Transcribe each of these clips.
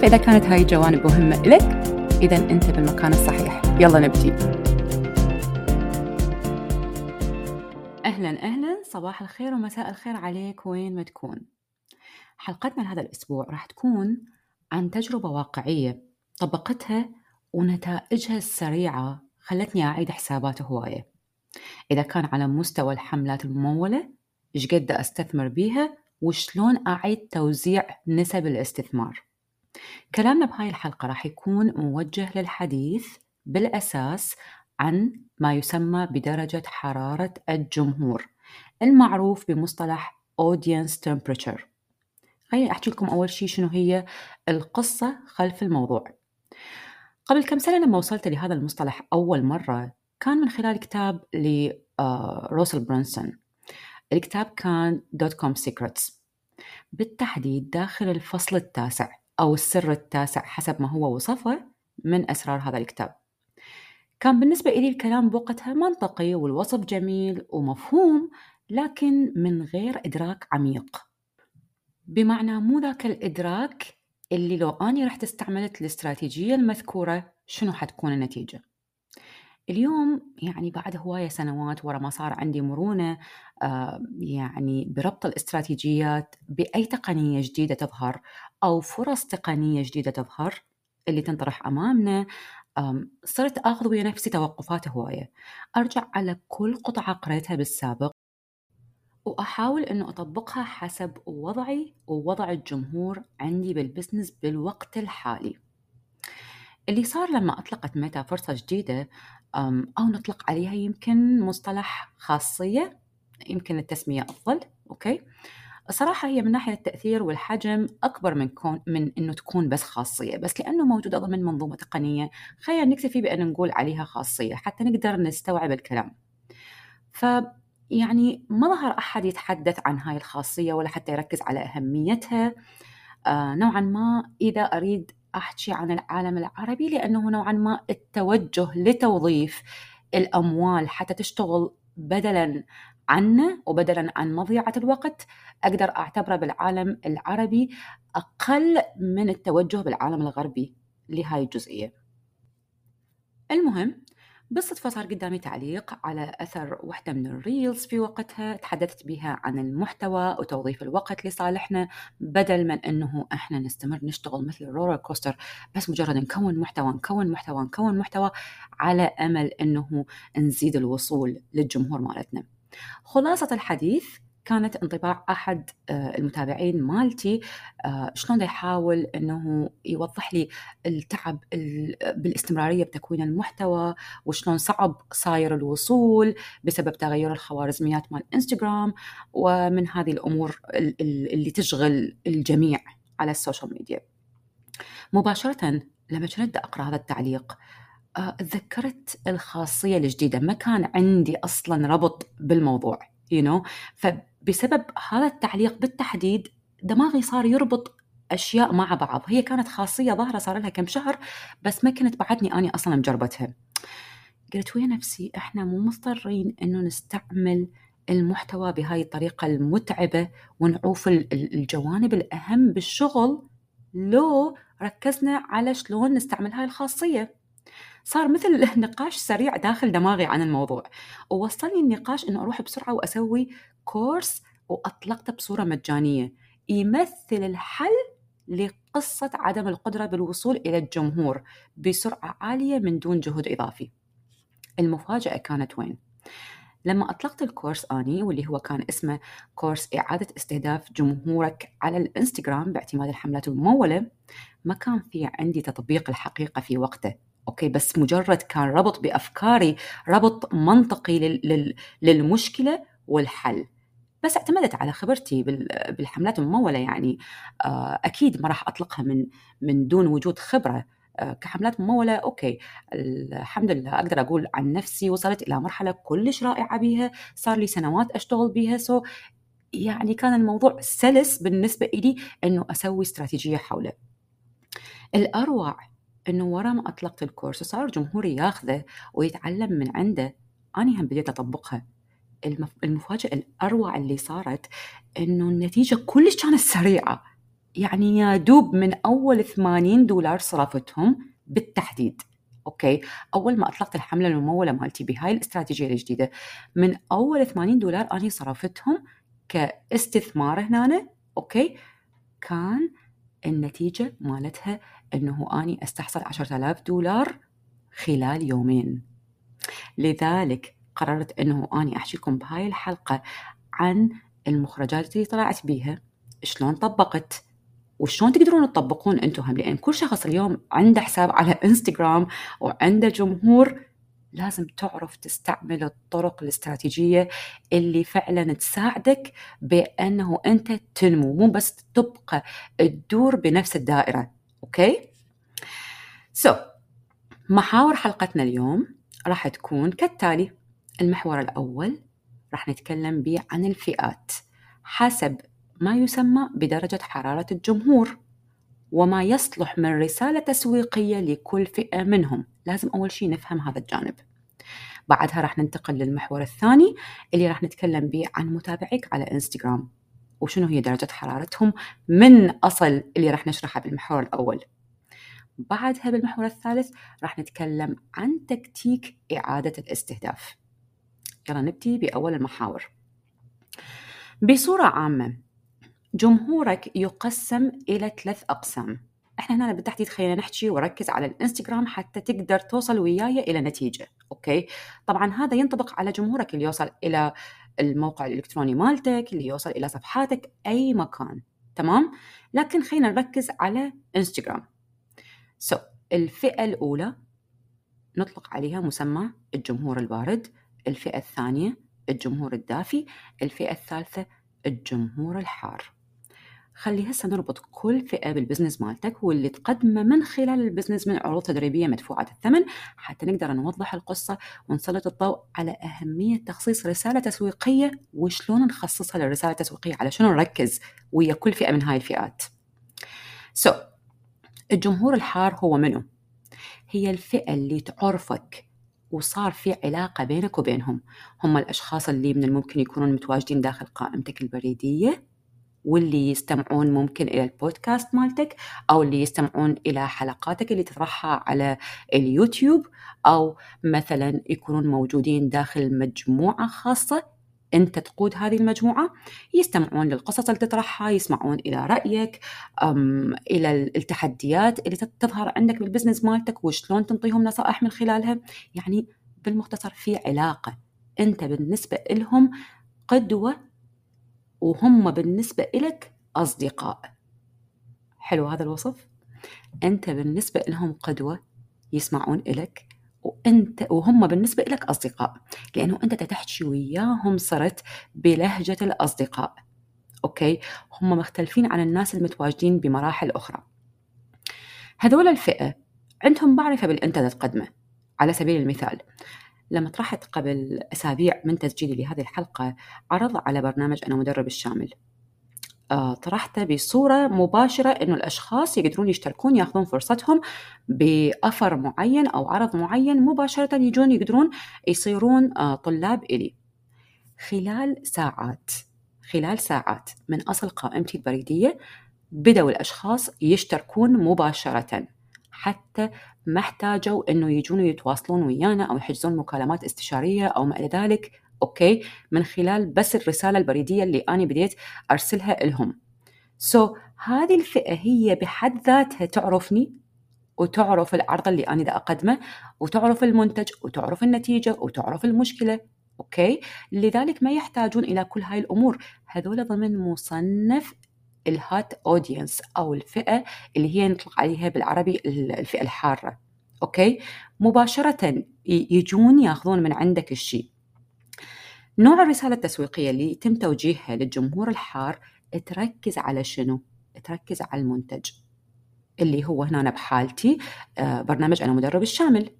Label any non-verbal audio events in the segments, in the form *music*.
فإذا كانت هاي الجوانب مهمة لك إذا أنت بالمكان الصحيح. يلا نبتدي أهلا أهلا. صباح الخير ومساء الخير عليك وين ما تكون. حلقتنا لهذا الأسبوع راح تكون عن تجربة واقعية طبقتها ونتائجها السريعة خلتني أعيد حسابات هواية. إذا كان على مستوى الحملات الممولة إيش قد أستثمر بيها؟ وشلون أعيد توزيع نسب الاستثمار؟ كلامنا بهاي الحلقة راح يكون موجه للحديث بالأساس عن ما يسمى بدرجة حرارة الجمهور المعروف بمصطلح audience temperature. خليني أحكي لكم أول شيء شنو هي القصة خلف الموضوع. قبل كم سنة لما وصلت لهذا المصطلح أول مرة كان من خلال كتاب لراسل برونسون الكتاب كان DotCom Secrets بالتحديد داخل الفصل التاسع. أو السر التاسع حسب ما هو وصفه من أسرار هذا الكتاب. كان بالنسبة إلي الكلام بوقتها منطقي والوصف جميل ومفهوم لكن من غير إدراك عميق. بمعنى مو ذاك الإدراك اللي لو أني رحت استعملت الاستراتيجية المذكورة شنو حتكون النتيجة؟ اليوم يعني بعد هواية سنوات ورا ما صار عندي مرونة آه، يعني بربط الاستراتيجيات بأي تقنية جديدة تظهر أو فرص تقنية جديدة تظهر اللي تنطرح أمامنا صرت آخذ ويا نفسي توقفات هواية. أرجع على كل قطعة قريتها بالسابق وأحاول أنه أطبقها حسب وضعي ووضع الجمهور عندي بالبزنس بالوقت الحالي. اللي صار لما أطلقت ميتا فرصة جديدة أو نطلق عليها يمكن مصطلح خاصية يمكن التسمية أفضل أوكي؟ الصراحة هي من ناحية التأثير والحجم أكبر من كون من إنه تكون بس خاصية، بس لأنه موجودة ضمن منظومة تقنية. خلينا نكتفي بأن نقول عليها خاصية حتى نقدر نستوعب الكلام. ف يعني ما ظهر أحد يتحدث عن هاي الخاصية ولا حتى يركز على أهميتها. آه نوعا ما إذا أريد أحكي عن العالم العربي لأنه نوعا ما التوجه لتوظيف الأموال حتى تشتغل بدلا عنا وبدلا عن مضيعة الوقت أقدر أعتبره بالعالم العربي أقل من التوجه بالعالم الغربي لهاي الجزئية. المهم بالصدفة صار قدامي تعليق على أثر واحدة من ال reels في وقتها تحدثت بها عن المحتوى وتوظيف الوقت لصالحنا بدل من أنه إحنا نستمر نشتغل مثل ال roller coaster بس مجرد نكون محتوى نكون محتوى نكون محتوى على أمل أنه نزيد الوصول للجمهور مالتنا. خلاصة الحديث كانت انطباع أحد آه، المتابعين مالتي آه، شلون يحاول إنه يوضح لي التعب بالاستمرارية بتكوين المحتوى وشلون صعب صاير الوصول بسبب تغير الخوارزميات مال انستغرام ومن هذه الأمور اللي تشغل الجميع على السوشيال ميديا. مباشرة لما كنت أقرأ هذا التعليق آه، تذكرت الخاصية الجديدة. ما كان عندي أصلا ربط بالموضوع you know. فبسبب هذا التعليق بالتحديد دماغي صار يربط أشياء مع بعض. هي كانت خاصية ظاهرة صار لها كم شهر بس ما كنت بعدني أني أصلا مجربتها قلت ويا نفسي إحنا مو مضطرين إنه نستعمل المحتوى بهاي الطريقة المتعبة ونعوف الجوانب الأهم بالشغل لو ركزنا على شلون نستعمل هاي الخاصية. صار مثل *laughs* نقاش سريع داخل دماغي عن الموضوع. ووصلني النقاش إنه أروح بسرعة وأسوي كورس وأطلقته بصورة مجانية. يمثل الحل قصة عدم القدرة بالوصول إلى الجمهور بسرعة عالية من دون جهد إضافي. المفاجأة كانت وين؟ لما أطلقت الكورس أني واللي هو كان اسمه كورس إعادة استهداف جمهورك على الإنستغرام باعتماد الحملات الممولة ما كان في عندي تطبيق الحقيقة في وقته. okay بس مجرد كان ربط بأفكاري ربط منطقي لل... للمشكلة والحل. بس اعتمدت على خبرتي بالحملات الممولة يعني. آه، أكيد ما راح أطلقها من من دون وجود خبرة. آه، كحملات ممولة okay الحمد لله أقدر أقول عن نفسي وصلت إلى مرحلة كلش رائعة بيها صار لي سنوات أشتغل بيها so يعني كان الموضوع سلس بالنسبة إلي أنه أسوي استراتيجية حوله. الأروع أنه ورا ما أطلقت الكورس وصار جمهوري ياخذه ويتعلم من عنده أنا هم بديت أطبقها. المفاجأة الأروع اللي صارت أنه النتيجة كلش كانت سريعة. يعني يا دوب من أول 80 دولار صرفتهم بالتحديد okay؟ أول ما أطلقت الحملة الممولة مالتي بهاي الاستراتيجية الجديدة من أول 80 دولار أنا صرفتهم كاستثمار هنا okay؟ كان النتيجة مالتها إنه أني أستحصل 10000 دولار خلال يومين. لذلك قررت إنه أني احكي لكم بهاي الحلقة عن المخرجات اللي طلعت بيها شلون طبقت وشلون تقدرون تطبقون أنتم هم لأن كل شخص اليوم عنده حساب على إنستغرام وعنده جمهور لازم تعرف تستعمل الطرق الاستراتيجية اللي فعلا تساعدك بأنه أنت تنمو. مو بس تبقى تدور بنفس الدائرة. okay؟ so so, محاور حلقتنا اليوم راح تكون كالتالي. المحور الأول راح نتكلم به عن الفئات حسب ما يسمى بدرجة حرارة الجمهور وما يصلح من رسالة تسويقية لكل فئة منهم. لازم أول شيء نفهم هذا الجانب. بعدها راح ننتقل للمحور الثاني اللي راح نتكلم به عن متابعيك على انستغرام وشنو هي درجة حرارتهم من أصل اللي راح نشرحها بالمحور الأول. بعدها بالمحور الثالث راح نتكلم عن تكتيك إعادة الاستهداف. يلا نبتدي بأول المحاور. بصورة عامة جمهورك يقسم إلى ثلاث أقسام. إحنا هنا بالتحديد خلينا نحكي وركز على الإنستغرام حتى تقدر توصل وياي إلى نتيجة أوكي؟ طبعا هذا ينطبق على جمهورك اللي يوصل إلى الموقع الإلكتروني مالتك اللي يوصل إلى صفحاتك أي مكان تمام؟ لكن خلينا نركز على انستغرام so so, الفئة الأولى نطلق عليها مسمى الجمهور البارد الفئة الثانية الجمهور الدافي الفئة الثالثة الجمهور الحار. خلي هسه نربط كل فئة بال business مالتك واللي تقدمه من خلال ال business من عروض تدريبية مدفوعة الثمن حتى نقدر نوضح القصة ونسلط الضوء على أهمية تخصيص رسالة تسويقية وشلون نخصصها للرسالة التسويقية على شنو نركز ويا كل فئة من هاي الفئات سو so, الجمهور الحار هو منو؟ هي الفئة اللي تعرفك وصار في علاقة بينك وبينهم هم الأشخاص اللي من الممكن يكونون متواجدين داخل قائمتك البريدية واللي يستمعون ممكن إلى البودكاست مالتك أو اللي يستمعون إلى حلقاتك اللي تطرحها على اليوتيوب أو مثلا يكونون موجودين داخل مجموعة خاصة. أنت تقود هذه المجموعة يستمعون للقصص اللي تطرحها يسمعون إلى رأيك إلى التحديات اللي تظهر عندك بالبزنس مالتك وشلون تنطيهم نصائح من خلالها. يعني بالمختصر في علاقة أنت بالنسبة لهم قدوة وهم بالنسبة إلك أصدقاء. حلو هذا الوصف. أنت بالنسبة لهم قدوة يسمعون إلك وأنت وهم بالنسبة لك أصدقاء لأنه أنت تحكي وياهم صرت بلهجة الأصدقاء. أوكي؟ هم مختلفين عن الناس المتواجدين بمراحل أخرى. هذول الفئة عندهم معرفة بالانت تقدمه على سبيل المثال. لما طرحت قبل أسابيع من تسجيلي لهذه الحلقة عرض على برنامج أنا مدرب الشامل. آه، طرحته بصورة مباشرة إنه الأشخاص يقدرون يشتركون يأخذون فرصتهم بأفر معين أو عرض معين مباشرة يجون يقدرون يصيرون آه، طلاب إلي. خلال ساعات خلال ساعات من أصل قائمتي البريدية بدأوا الأشخاص يشتركون مباشرة حتى ما احتاجوا إنه يجون يتواصلون ويانا أو يحجزون مكالمات استشارية أو ما إلى ذلك. أوكي؟ من خلال بس الرسالة البريدية اللي أنا بديت أرسلها لهم. so so, هذه الفئة هي بحد ذاتها تعرفني وتعرف العرض اللي أنا دا أقدمه وتعرف المنتج وتعرف النتيجة وتعرف المشكلة. okay؟ لذلك ما يحتاجون إلى كل هاي الأمور. هذول ضمن مصنف ال hot audience أو الفئة اللي هي نطلق عليها بالعربي الفئة الحارة okay؟ مباشرة يجون ياخذون من عندك الشيء. نوع الرسالة التسويقية اللي يتم توجيهها للجمهور الحار تركز على شنو؟ تركز على المنتج اللي هو هنا بحالتي آه، برنامج أنا مدرب الشامل.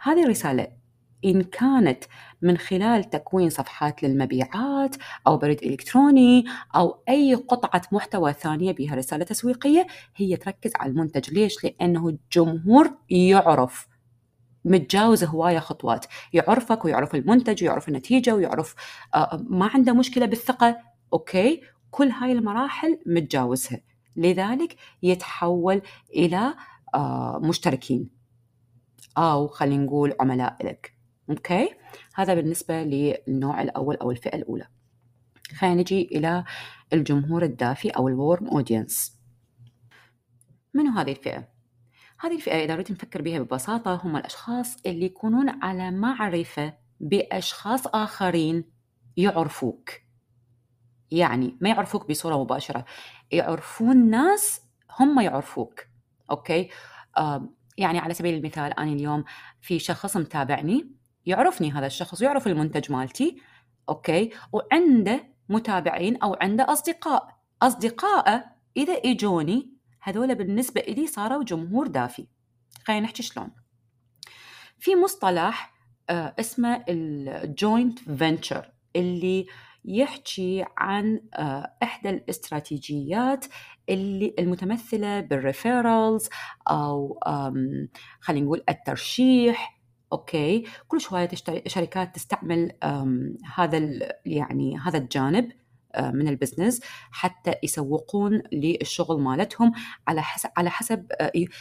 هذه الرسالة إن كانت من خلال تكوين صفحات للمبيعات أو بريد إلكتروني أو أي قطعة محتوى ثانية بها رسالة تسويقية هي تركز على المنتج. ليش؟ لأنه الجمهور يعرف. متجاوز هواية خطوات. يعرفك ويعرف المنتج ويعرف النتيجة ويعرف آه، ما عنده مشكلة بالثقة. okay؟ كل هاي المراحل متجاوزها. لذلك يتحول إلى آه، مشتركين. أو خلينا نقول عملاء لك. okay؟ هذا بالنسبة للنوع الأول أو الفئة الأولى. خلينا نجي إلى الجمهور الدافي أو ال warm audience منو هذه الفئة؟ هذه الفئة إذا أردت نفكر بها ببساطة هم الأشخاص اللي يكونون على معرفة بأشخاص آخرين يعرفوك. يعني ما يعرفوك بصورة مباشرة يعرفون ناس هم يعرفوك. okay؟ آه يعني على سبيل المثال أنا اليوم في شخص متابعني. يعرفني هذا الشخص ويعرف المنتج مالتي okay؟ وعنده متابعين أو عنده أصدقاء. أصدقائه إذا إجوني هذول بالنسبة لي صاروا جمهور دافي. خلينا نحكي شلون. في مصطلح آه اسمه ال joint venture اللي يحكي عن آه إحدى الاستراتيجيات اللي المتمثلة بال referrals أو خلينا نقول الترشيح okay. كل شوية شركات تستعمل هذا يعني هذا الجانب من ال business حتى يسوقون للشغل مالتهم على حسب على حسب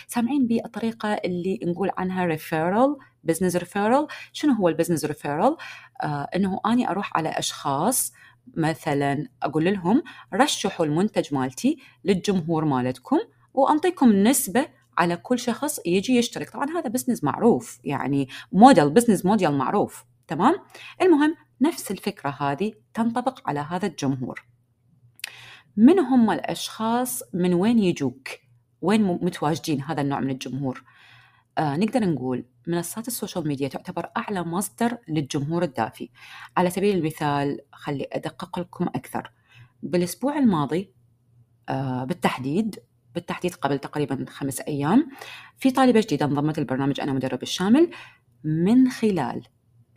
سامعين بالطريقة اللي نقول عنها referral business referral شنو هو ال business referral إنه أني أروح على أشخاص مثلا أقول لهم رشحوا المنتج مالتي للجمهور مالتكم وانطيكم نسبة على كل شخص يجي يشترك. طبعا هذا business معروف يعني model business model معروف تمام؟ المهم نفس الفكرة هذه تنطبق على هذا الجمهور. من هم الأشخاص من وين يجوك؟ وين متواجدين هذا النوع من الجمهور؟ آه نقدر نقول منصات السوشيال ميديا تعتبر أعلى مصدر للجمهور الدافي. على سبيل المثال خلي أدقق لكم أكثر. بالأسبوع الماضي آه بالتحديد بالتحديد قبل تقريبا خمس أيام في طالبة جديدة انضمت البرنامج أنا مدرب الشامل من خلال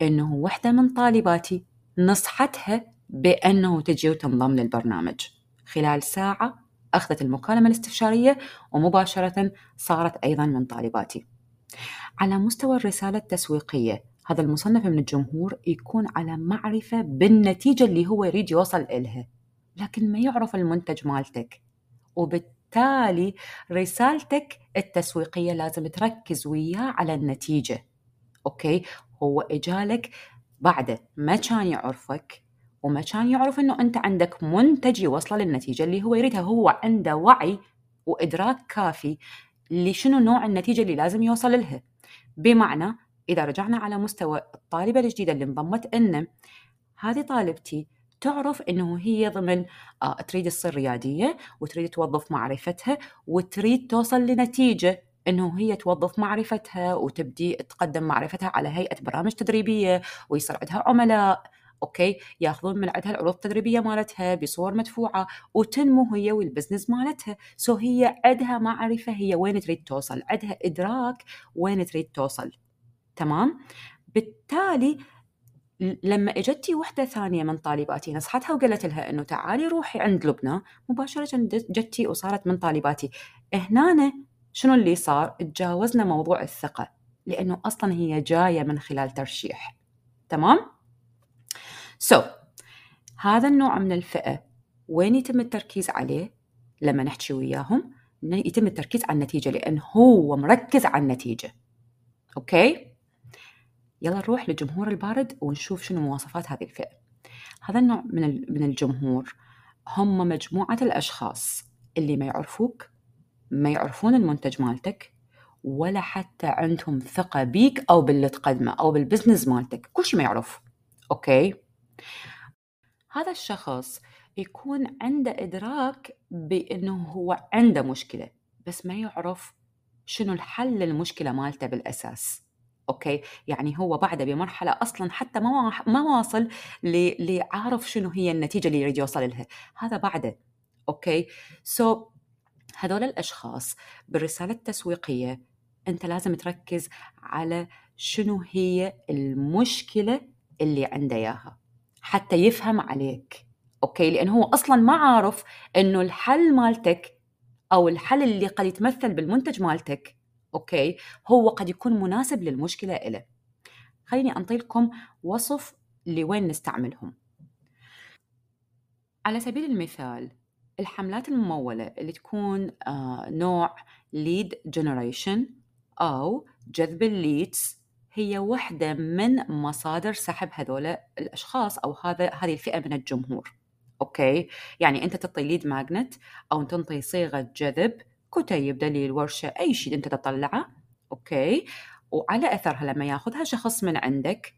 أنه واحدة من طالباتي نصحتها بأنه تجي وتنضم للبرنامج. خلال ساعة أخذت المكالمة الاستشارية ومباشرة صارت أيضا من طالباتي. على مستوى الرسالة التسويقية هذا المصنف من الجمهور يكون على معرفة بالنتيجة اللي هو يريد يوصل إلها لكن ما يعرف المنتج مالتك. وبالتالي بالتالي رسالتك التسويقية لازم تركز وياه على النتيجة. أوكي؟ هو إجا لك بعده. ما كان يعرفك وما كان يعرف أنه أنت عندك منتج يوصله للنتيجة اللي هو يريدها. هو عنده وعي وإدراك كافي لشنو نوع النتيجة اللي لازم يوصل لها. بمعنى إذا رجعنا على مستوى الطالبة الجديدة اللي انضمت إنه هذه طالبتي تعرف إنه هي ضمن آه تريد تصير ريادية وتريد توظف معرفتها وتريد توصل لنتيجة إنه هي توظف معرفتها وتبدي تقدم معرفتها على هيئة برامج تدريبية ويصير عندها عملاء أوكي؟ ياخذون من عندها العروض التدريبية مالتها بصور مدفوعة وتنمو هي وال business مالتها. so هي عندها معرفة هي وين تريد توصل عندها إدراك وين تريد توصل. تمام؟ بالتالي لما اجتي وحدة ثانية من طالباتي نصحتها وقالت لها إنه تعالي روحي عند لبنى مباشرة جتي وصارت من طالباتي. هنا شنو اللي صار؟ تجاوزنا موضوع الثقة لأنه أصلا هي جاية من خلال ترشيح. تمام؟ سو so, هذا النوع من الفئة وين يتم التركيز عليه؟ لما نحكي وياهم يتم التركيز على النتيجة لأن هو مركز على النتيجة. أوكي؟ يلا نروح للجمهور البارد ونشوف شنو مواصفات هذه الفئة. هذا النوع من من الجمهور هم مجموعة الأشخاص اللي ما يعرفوك ما يعرفون المنتج مالتك ولا حتى عندهم ثقة بيك أو باللي تقدمه أو بال business مالتك كل شيء ما يعرف. أوكي؟ هذا الشخص يكون عنده إدراك بأنه هو عنده مشكلة بس ما يعرف شنو الحل للمشكلة مالته بالأساس. أوكي؟ يعني هو بعده بمرحلة أصلا حتى ما ما واصل لعارف شنو هي النتيجة اللي يريد يوصل لها. هذا بعده. أوكي؟ so so, هذول الأشخاص بالرسالة التسويقية أنت لازم تركز على شنو هي المشكلة اللي عنده إياها حتى يفهم عليك. أوكي؟ لأنه هو أصلا ما عارف إنه الحل مالتك أو الحل اللي قد يتمثل بالمنتج مالتك أوكي هو قد يكون مناسب للمشكلة إله. خليني أنطي لكم وصف لوين نستعملهم. على سبيل المثال الحملات الممولة اللي تكون آه نوع lead generation أو جذب ال leads هي واحدة من مصادر سحب هذول الأشخاص أو هذا هذه الفئة من الجمهور. أوكي؟ يعني أنت تعطي lead magnet أو تنطي صيغة جذب كتيب دليل ورشة أي شيء أنت تطلعه أوكي وعلى أثرها لما ياخذها شخص من عندك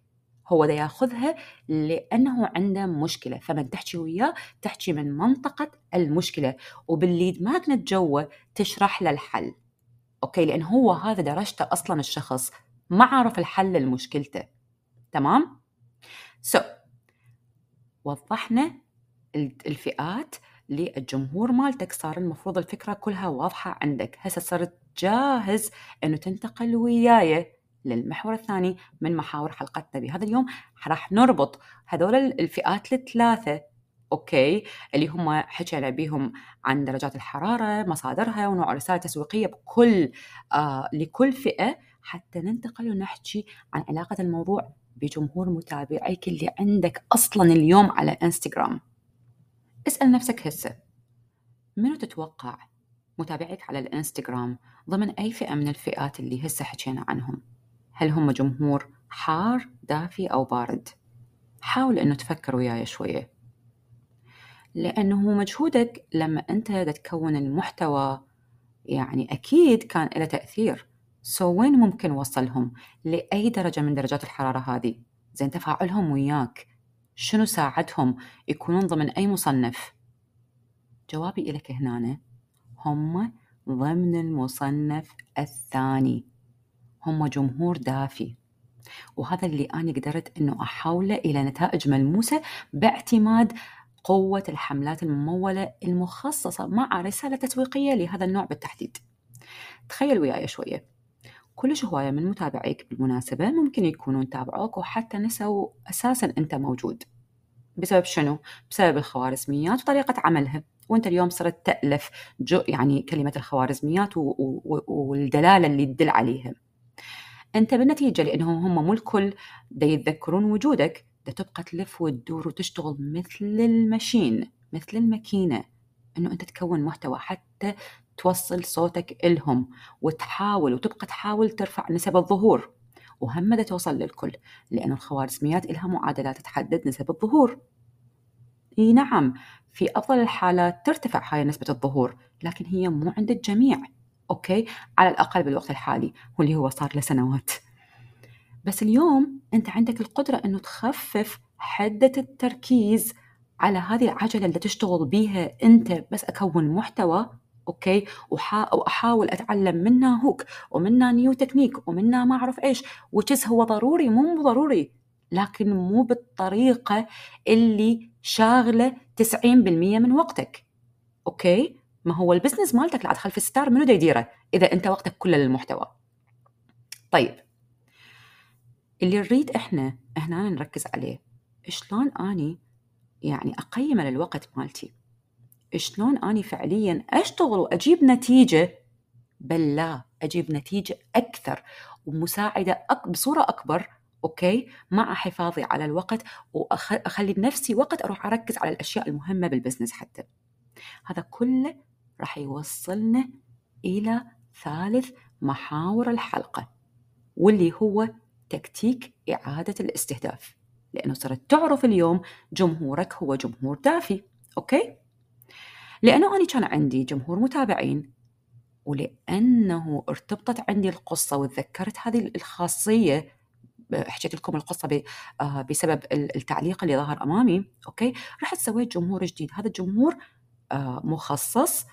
هو ده ياخذها لأنه عنده مشكلة فمن تحكي وياه تحكي من منطقة المشكلة وبال lead magnet جوه تشرح له الحل أوكي لأن هو هذا درجته أصلا الشخص ما عارف الحل لمشكلته تمام؟ so so, وضحنا الفئات للجمهور مالتك. صار المفروض الفكرة كلها واضحة عندك. هسه صرت جاهز أنه تنتقل وياي للمحور الثاني من محاور حلقتنا بهذا اليوم. راح نربط هذول الفئات الثلاثة أوكي؟ اللي هم حكينا بيهم عن درجات الحرارة مصادرها ونوع الرساله التسويقيه بكل آه لكل فئة. حتى ننتقل ونحكي عن علاقة الموضوع بجمهور متابعيك اللي عندك أصلا اليوم على إنستغرام. اسأل نفسك هسه. منو تتوقع متابعيك على الانستغرام ضمن أي فئة من الفئات اللي هسه حكينا عنهم؟ هل هم جمهور حار دافي أو بارد؟ حاول أنه تفكر وياي شوية. لأنه مجهودك لما أنت تكون المحتوى يعني أكيد كان له تأثير. سو وين ممكن وصلهم؟ لأي درجة من درجات الحرارة هذه؟ زين تفاعلهم وياك. شنو ساعدهم يكونون ضمن أي مصنف؟ جوابي لك هنا. هم ضمن المصنف الثاني. هم جمهور دافي. وهذا اللي أنا قدرت أنه أحوله إلى نتائج ملموسة باعتماد قوة الحملات الممولة المخصصة مع رسالة تسويقية لهذا النوع بالتحديد. تخيل وياي شوية. كلش هواية من متابعيك بالمناسبة ممكن يكونون تابعوك وحتى نسوا أساسا أنت موجود. بسبب شنو؟ بسبب الخوارزميات وطريقة عملها. وأنت اليوم صرت تألف جو يعني كلمة الخوارزميات والدلالة اللي تدل عليها. أنت بالنتيجة لأنهم هم مو الكل دا يتذكرون وجودك دا تبقى تلف وتدور وتشتغل مثل المشين مثل الماكينة. إنه أنت تكون محتوى حتى توصل صوتك إلهم وتحاول وتبقى تحاول ترفع نسب الظهور. وهم دا توصل للكل لأن الخوارزميات إلها معادلات تحدد نسب الظهور. إي نعم في أفضل الحالات ترتفع هاي نسبة الظهور لكن هي مو عند الجميع أوكي؟ على الأقل بالوقت الحالي واللي هو صار له سنوات. بس اليوم أنت عندك القدرة أنه تخفف حدة التركيز على هذه العجلة اللي تشتغل بيها أنت بس أكون محتوى أوكي؟ وأحاول أتعلم منها hook ومنها new technique ومنها ما أعرف إيش وتشز هو ضروري مو ضروري لكن مو بالطريقة اللي شاغلة 90% من وقتك. أوكي؟ ما هو ال business مالتك اللي خلف الستار منو يديره؟ إذا أنت وقتك كله للمحتوى. طيب. اللي نريد إحنا هنا نركز عليه. شلون أني يعني اقيم الوقت مالتي؟ شلون أني فعليا أشتغل وأجيب نتيجة؟ بل لا أجيب نتيجة أكثر ومساعدة أك... بصورة أكبر أوكي؟ مع حفاظي على الوقت واخلي بنفسي وقت أروح أركز على الأشياء المهمة بال business حتى. هذا كله راح يوصلنا إلى ثالث محاور الحلقة واللي هو تكتيك إعادة الاستهداف. لأنه صرت تعرف اليوم جمهورك هو جمهور دافي أوكي؟ لأنه أنا كان عندي جمهور متابعين ولأنه ارتبطت عندي القصة وتذكرت هذه الخاصية حكيت لكم القصة آه، بسبب التعليق اللي ظهر أمامي أوكي؟ رحت سويت جمهور جديد. هذا الجمهور آه، مخصص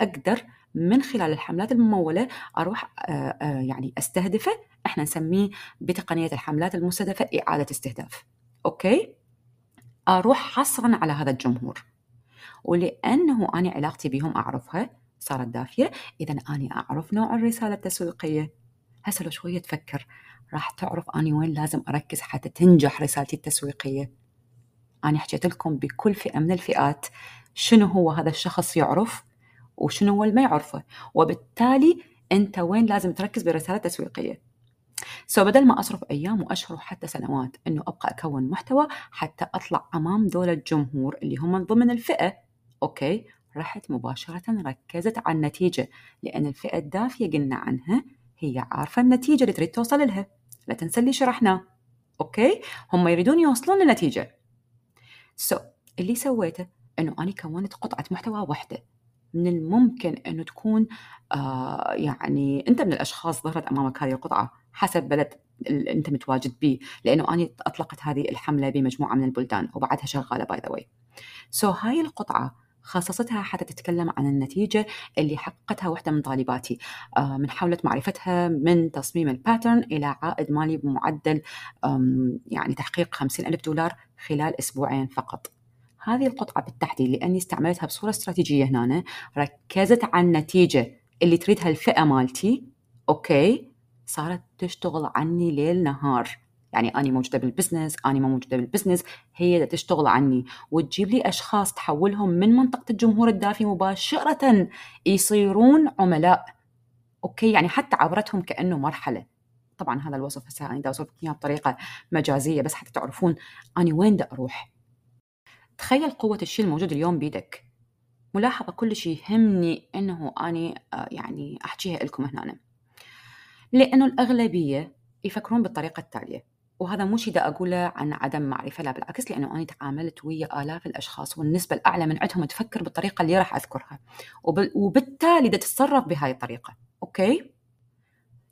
أقدر من خلال الحملات الممولة أروح آه، يعني أستهدفه. إحنا نسميه بتقنية الحملات المستهدفة إعادة استهداف. أوكي؟ أروح حصرا على هذا الجمهور. ولأنه أنا علاقتي بهم أعرفها صارت دافية. إذا أنا أعرف نوع الرسالة التسويقية. هسه لو شوية تفكر راح تعرف أنا وين لازم أركز حتى تنجح رسالتي التسويقية. أنا حكيت لكم بكل فئة من الفئات شنو هو هذا الشخص يعرف وشنو هو اللي ما يعرفه. وبالتالي أنت وين لازم تركز بالرسالة التسويقية سو بدل ما أصرف أيام وأشهر وحتى سنوات إنه أبقى أكون محتوى حتى أطلع أمام دول الجمهور اللي هم من ضمن الفئة okay رحت مباشرة ركزت على النتيجة لأن الفئة الدافية قلنا عنها هي عارفة النتيجة اللي تريد توصل لها. لا تنسى اللي شرحناه. okay؟ هم يريدون يوصلون لنتيجة so so, اللي سويته أنه أنا كونت قطعة محتوى واحدة. من الممكن أنه تكون آه يعني أنت من الأشخاص ظهرت أمامك هذه القطعة حسب بلد اللي أنت متواجد به لأنه أنا أطلقت هذه الحملة بمجموعة من البلدان وبعدها شغالة by the way so هاي القطعة خصصتها حتى تتكلم عن النتيجة اللي حققتها واحدة من طالباتي. آه، من حاولت معرفتها من تصميم ال pattern إلى عائد مالي بمعدل يعني تحقيق خمسين ألف دولار خلال أسبوعين فقط. هذه القطعة بالتحديد لأني استعملتها بصورة استراتيجية هنا ركزت على النتيجة اللي تريدها الفئة مالتي okay صارت تشتغل عني ليل نهار. يعني أنا موجودة بال business أنا ما موجودة بال business هي تشتغل عني. وتجيب لي أشخاص تحولهم من منطقة الجمهور الدافي مباشرة يصيرون عملاء. okay؟ يعني حتى عبرتهم كأنه مرحلة. طبعا هذا الوصف هسه أنا دا أوصف إياه بطريقة مجازية بس حتى تعرفون أنا وين دا أروح. تخيل قوة الشيء الموجود اليوم بيدك. ملاحظة كل شيء يهمني أنه أنا آه، يعني أحكيها لكم هنا لأنه الأغلبية يفكرون بالطريقة التالية. وهذا مو شيء أقوله عن عدم معرفة لا بالعكس لأنه أنا تعاملت ويا آلاف الأشخاص والنسبة الأعلى من عندهم تفكر بالطريقة اللي راح أذكرها. وبالتالي دا تتصرف بهاي الطريقة. okay؟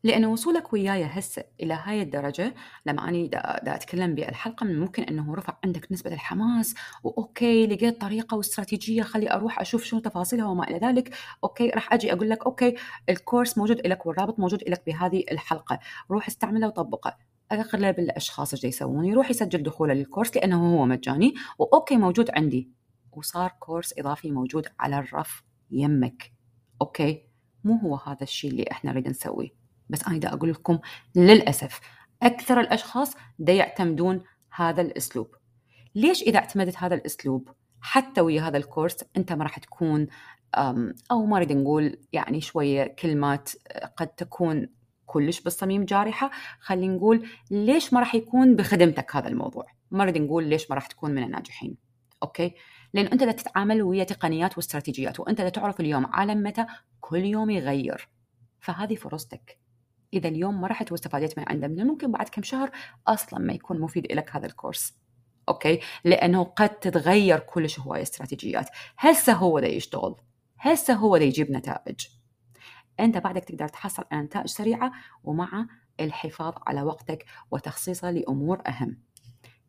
لأن وصولك وياي هسه إلى هاي الدرجة لما أنا دا, دا أتكلم بالحلقة من ممكن أنه رفع عندك نسبة الحماس و okay لقيت طريقة واستراتيجية خلي أروح أشوف شنو تفاصيلها وما إلى ذلك. okay راح أجي أقول لك okay الكورس موجود لك والرابط موجود لك بهذه الحلقة. روح استعمله وطبقه. أغلب الأشخاص إيش يسوون؟ يروح يسجل دخوله للكورس لأنه هو مجاني و okay موجود عندي. وصار كورس إضافي موجود على الرف يمك. okay؟ مو هو هذا الشيء اللي إحنا نريد نسويه. بس أنا دا أقول لكم للأسف أكثر الأشخاص دا يعتمدون هذا الأسلوب. ليش إذا اعتمدت هذا الأسلوب حتى ويا هذا الكورس أنت ما راح تكون أو ما اريد نقول يعني شوية كلمات قد تكون كلش بالصميم جارحة. خلينا نقول ليش ما راح يكون بخدمتك هذا الموضوع؟ ما نريد نقول ليش ما راح تكون من الناجحين. okay؟ لأن أنت تتعامل ويا تقنيات واستراتيجيات وأنت تعرف اليوم عالم ميتا كل يوم يغير. فهذه فرصتك. إذا اليوم ما رحت واستفادت من عنده من الممكن بعد كم شهر أصلا ما يكون مفيد لك هذا الكورس. okay؟ لأنه قد تتغير كلش هواي استراتيجيات. هسه هو ده يشتغل. هسه هو ده يجيب نتائج. أنت بعدك تقدر تحصل على نتائج سريعة ومع الحفاظ على وقتك وتخصيصه لأمور أهم.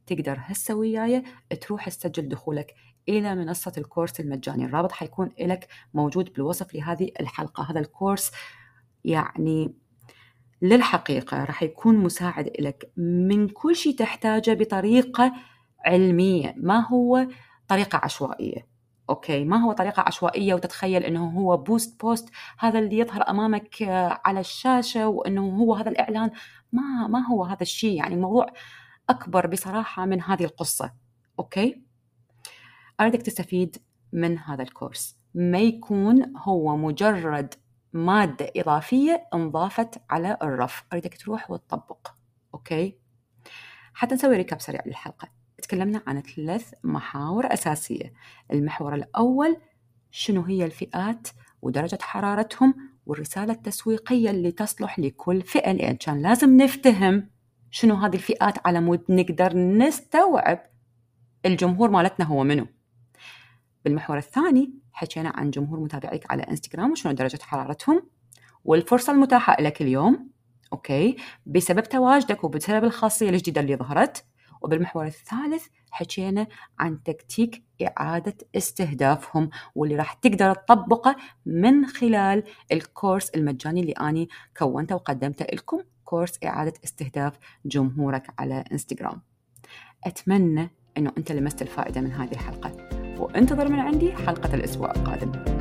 تقدر هسه وياي تروح تسجل دخولك إلى منصة الكورس المجاني. الرابط حيكون لك موجود بالوصف لهذه الحلقة. هذا الكورس يعني للحقيقة راح يكون مساعد لك من كل شيء تحتاجه بطريقة علمية. ما هو طريقة عشوائية. okay ما هو طريقة عشوائية وتتخيل إنه هو boost post هذا اللي يظهر أمامك آه، على الشاشة وإنه هو هذا الإعلان؟ ما ما هو هذا الشيء يعني الموضوع أكبر بصراحة من هذه القصة. okay؟ أريدك تستفيد من هذا الكورس. ما يكون هو مجرد مادة إضافية انضافت على الرف. أريدك تروح وتطبق. okay؟ حتى نسوي recap سريع للحلقة. تكلمنا عن ثلاث محاور أساسية. المحور الأول شنو هي الفئات ودرجة حرارتهم والرسالة التسويقية اللي تصلح لكل فئة. لأن كان لازم نفتهم شنو هذه الفئات على مود نقدر نستوعب الجمهور مالتنا هو منو. بالمحور الثاني حكينا عن جمهور متابعيك على إنستغرام وشنو درجة حرارتهم والفرصة المتاحة لك اليوم okay؟ بسبب تواجدك وبسبب الخاصية الجديدة اللي ظهرت وبالمحور الثالث حكينا عن تكتيك إعادة استهدافهم واللي راح تقدر تطبقه من خلال الكورس المجاني اللي أنا كونته وقدمته. لكم كورس إعادة استهداف جمهورك على إنستغرام. أتمنى أنه أنت لمست الفائدة من هذه الحلقة. وانتظر من عندي حلقة الأسبوع القادم.